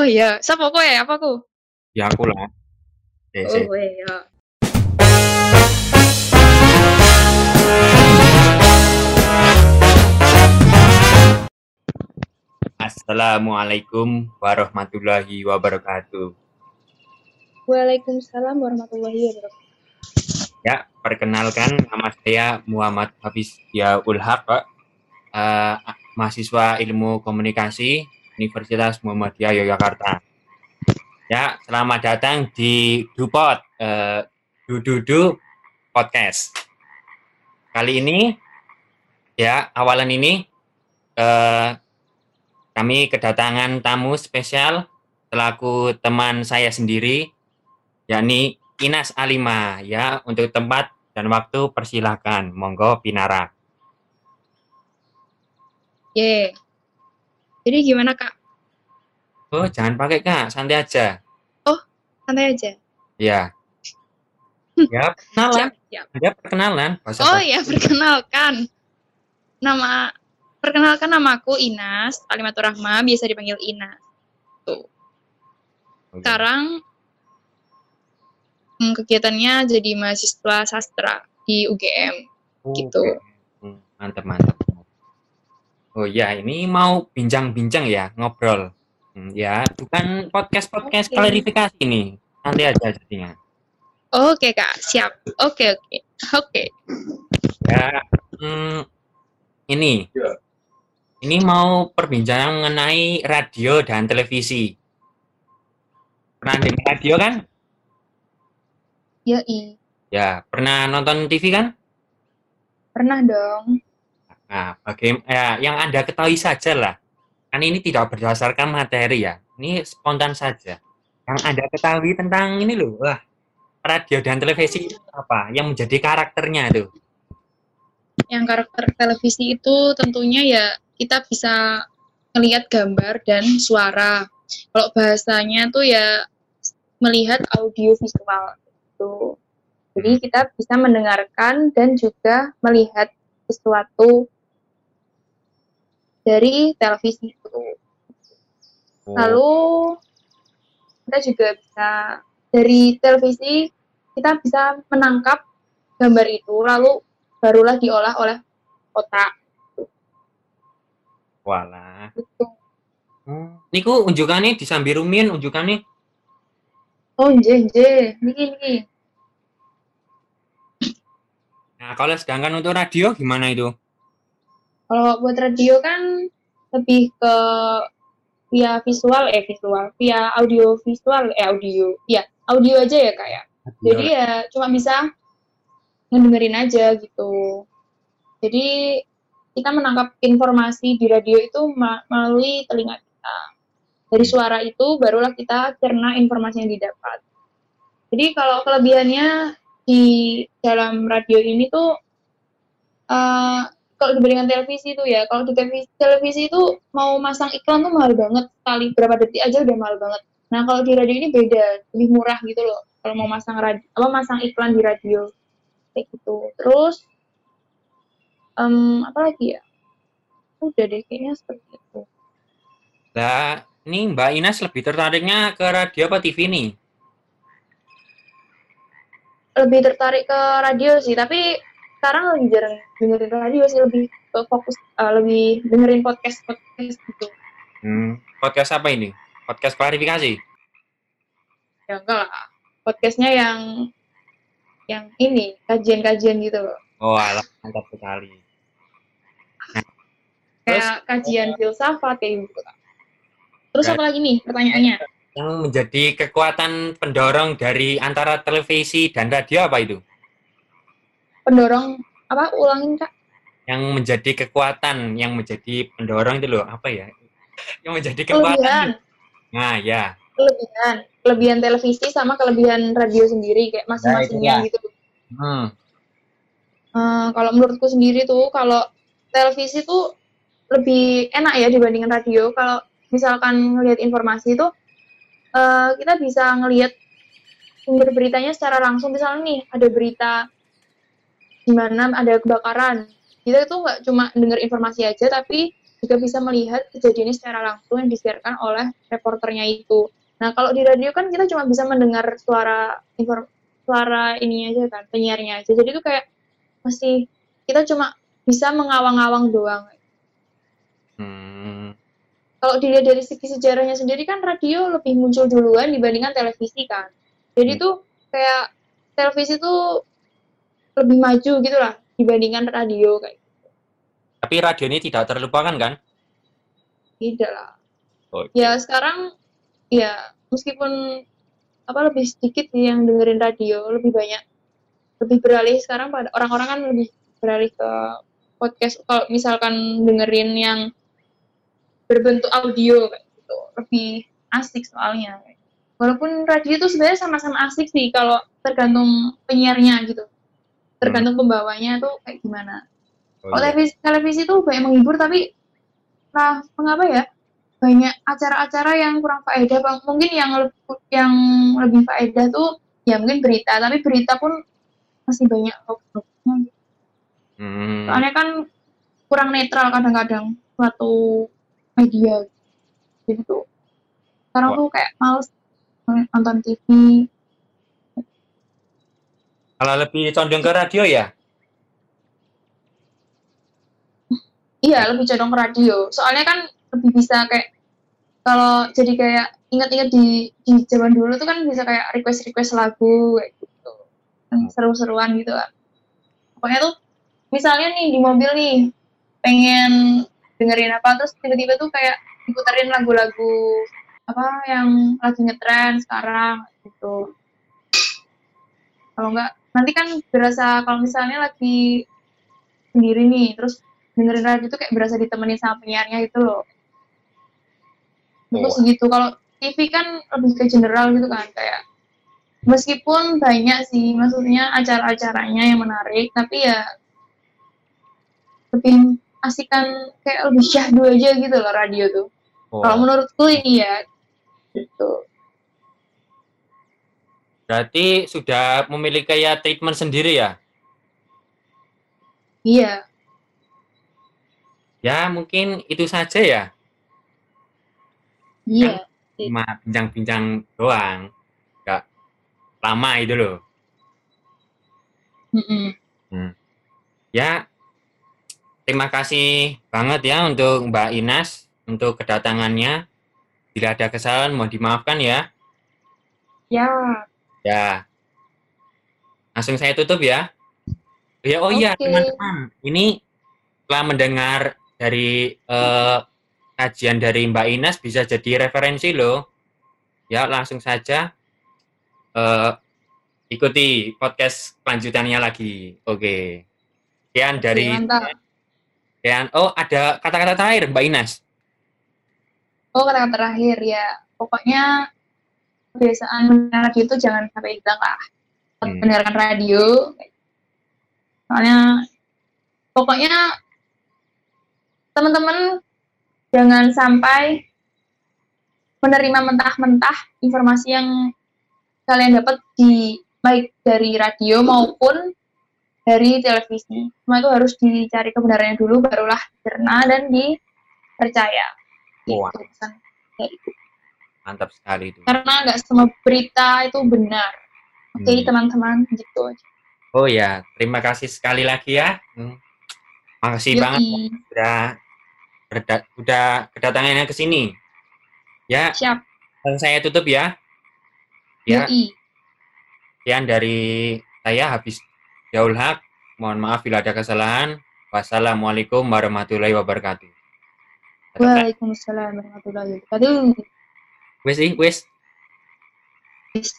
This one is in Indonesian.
Oh iya, siapa kowe? Apa aku? Ya aku lah. Eh, Oh iya. Assalamualaikum warahmatullahi wabarakatuh. Waalaikumsalam warahmatullahi wabarakatuh. Ya, perkenalkan nama saya Muhammad Hafiz Yaul Haq, Pak. Eh, mahasiswa Ilmu Komunikasi Universitas Muhammadiyah Yogyakarta. Ya, selamat datang di Dupot eh, Dududu Podcast. Kali ini, ya awalan ini eh, kami kedatangan tamu spesial selaku teman saya sendiri, yakni Inas Alima. Ya, untuk tempat dan waktu persilahkan. Monggo Pinara. Ye. Jadi gimana kak? Oh, jangan pakai kak, santai aja. Santai aja. Ya. Ya, perkenalan. Siap, siap. Ya, perkenalan. Bahasa Oh ya, perkenalkan. Nama perkenalkan namaku Inas Alimatur Rahma, biasa dipanggil Inas. Tuh. Sekarang hmm, kegiatannya jadi mahasiswa sastra di UGM. gitu. Oke. Hmm, Mantap, mantap. Oh ya, ini mau bincang-bincang ya, ngobrol. Hmm, ya, bukan podcast-podcast Oke. klarifikasi nih. Nanti aja jadinya. Oke kak, siap. Oke oke oke. Ya, hmm, ini. Ini mau perbincangan mengenai radio dan televisi. Pernah dengar radio kan? Ya i, Ya, pernah nonton TV kan? pernah dong. Nah, bagaimana ya, yang Anda ketahui saja lah. Kan ini tidak berdasarkan materi ya. Ini spontan saja. Yang Anda ketahui tentang ini loh, wah, radio dan televisi itu apa? Yang menjadi karakternya itu. Yang karakter televisi itu tentunya ya kita bisa melihat gambar dan suara. Kalau bahasanya tuh ya melihat audio visual gitu. Jadi kita bisa mendengarkan dan juga melihat sesuatu dari televisi itu. Oh, Lalu kita juga bisa dari televisi kita bisa menangkap gambar itu lalu barulah diolah oleh otak walah. gitu. Hmm. Niku unjukannya disambi rumiyin unjukannya. Oh, nje nje, niki niki. Nah, kalau sedangkan untuk radio gimana itu? Kalau buat radio kan lebih ke via visual eh visual, via audio visual eh audio. Ya, audio aja ya kayak. Jadi ya cuma bisa ngedengerin aja gitu. Jadi kita menangkap informasi di radio itu melalui telinga kita. Dari suara itu barulah kita cerna informasi yang didapat. Jadi kalau kelebihannya di dalam radio ini tuh eh, kalau dibandingkan televisi tuh ya, kalau di televisi, televisi itu mau masang iklan tuh mahal banget sekali berapa detik aja udah mahal banget. Nah kalau di radio ini beda, lebih murah gitu loh. Kalau mau masang radio, apa masang iklan di radio kayak gitu. Terus em, apa lagi ya? Udah deh kayaknya seperti itu. Lah, ini Mbak Ines lebih tertariknya ke radio apa TV nih? Lebih tertarik ke radio sih, tapi sekarang lagi jarang dengerin radio sih, lebih fokus eh, lebih dengerin podcast podcast gitu. Hmm, podcast apa ini? Podcast klarifikasi. Ya enggak lah. Podcastnya yang yang ini kajian-kajian gitu loh. Oh, alah, mantap sekali. Kayak kajian filsafat kayak gitu. Terus Kayak- apa lagi nih pertanyaannya? Yang menjadi kekuatan pendorong dari antara televisi dan radio apa itu? Pendorong apa? Ulangin kak. Yang menjadi kekuatan, yang menjadi pendorong itu loh, apa ya? Yang menjadi kekuatan. Kelebihan, Nah, ya. kelebihan, kelebihan televisi sama kelebihan radio sendiri kayak masing-masingnya dia. gitu. Hmm. Eh, kalau menurutku sendiri tuh kalau televisi tuh lebih enak ya dibandingkan radio. Kalau misalkan ngelihat informasi itu eh, kita bisa ngelihat sumber beritanya secara langsung. Misalnya nih ada berita di mana ada kebakaran, kita itu nggak cuma dengar informasi aja, tapi juga bisa melihat kejadian ini secara langsung yang disiarkan oleh reporternya itu. Nah, kalau di radio kan kita cuma bisa mendengar suara inform suara ininya aja kan, penyiarnya aja. Jadi itu kayak masih kita cuma bisa mengawang-awang doang. Hmm. Kalau dilihat dari segi sejarahnya sendiri kan radio lebih muncul duluan dibandingkan televisi kan. Jadi Hmm. tuh kayak televisi tuh lebih maju gitu lah dibandingkan radio kayak Tapi radio ini tidak terlupakan kan? tidak lah. Oke. Ya sekarang ya meskipun apa lebih sedikit sih yang dengerin radio, lebih banyak lebih beralih sekarang pada orang-orang kan lebih beralih ke podcast kalau misalkan dengerin yang berbentuk audio kayak gitu lebih asik soalnya walaupun radio itu sebenarnya sama-sama asik sih kalau tergantung penyiarnya gitu tergantung pembawanya tuh kayak gimana Oh, iya. televisi televisi tuh banyak menghibur tapi nah mengapa ya banyak acara-acara yang kurang faedah Bang. mungkin yang yang lebih faedah tuh ya mungkin berita tapi berita pun masih banyak hoax-hoaxnya Hmm. soalnya kan kurang netral kadang-kadang suatu media jadi tuh sekarang Wah. tuh kayak males nonton TV Kalau lebih condong ke radio ya? iya lebih condong ke radio. Soalnya kan lebih bisa kayak kalau jadi kayak ingat-ingat di di zaman dulu tuh kan bisa kayak request request lagu kayak gitu. Seru-seruan gitu kan. Pokoknya tuh misalnya nih di mobil nih pengen dengerin apa terus tiba-tiba tuh kayak diputerin lagu-lagu apa yang lagi ngetren sekarang gitu. Kalau enggak nanti kan berasa kalau misalnya lagi sendiri nih terus dengerin radio tuh kayak berasa ditemenin sama penyiarnya gitu loh terus Oh. gitu kalau TV kan lebih ke general gitu kan kayak meskipun banyak sih maksudnya acara-acaranya yang menarik tapi ya lebih asikan kayak lebih syahdu aja gitu loh radio tuh Oh. kalau menurutku ini ya gitu Berarti sudah memiliki kayak treatment sendiri ya? iya Ya mungkin itu saja ya. iya Cuma bincang-bincang doang. Gak lama itu loh. Mm-mm. Ya, terima kasih banget ya untuk Mbak Inas untuk kedatangannya. Bila ada kesalahan mohon dimaafkan ya. ya Ya. Langsung saya tutup ya. Ya, oh iya Oke. teman-teman, ini setelah mendengar dari eh, kajian dari Mbak Inas bisa jadi referensi loh. Ya, langsung saja eh, ikuti podcast lanjutannya lagi. Oke. Sekian dari. Dan oh ada kata-kata terakhir Mbak Inas. Oh, kata terakhir ya. Pokoknya kebiasaan mendengar radio itu jangan sampai hilang lah. Hmm. Mendengarkan radio. Soalnya pokoknya teman-teman jangan sampai menerima mentah-mentah informasi yang kalian dapat di baik dari radio maupun dari televisi. Semua itu harus dicari kebenarannya dulu, barulah dicerna dan dipercaya. Wah. Itu pesan dariku. Mantap sekali itu. Karena nggak semua berita itu benar. Oke, Hmm. teman-teman, gitu. Oh ya, terima kasih sekali lagi ya. Hmm. Makasih Yoi. banget udah berda- udah kedatangannya ke sini. Ya, Siap. langsung saya tutup ya. Ya, Yoi. sekian dari saya habis Jaul Haq. Mohon maaf bila ada kesalahan. Wassalamualaikum warahmatullahi wabarakatuh. Waalaikumsalam warahmatullahi wabarakatuh. Eh? Wes, wes. Wes.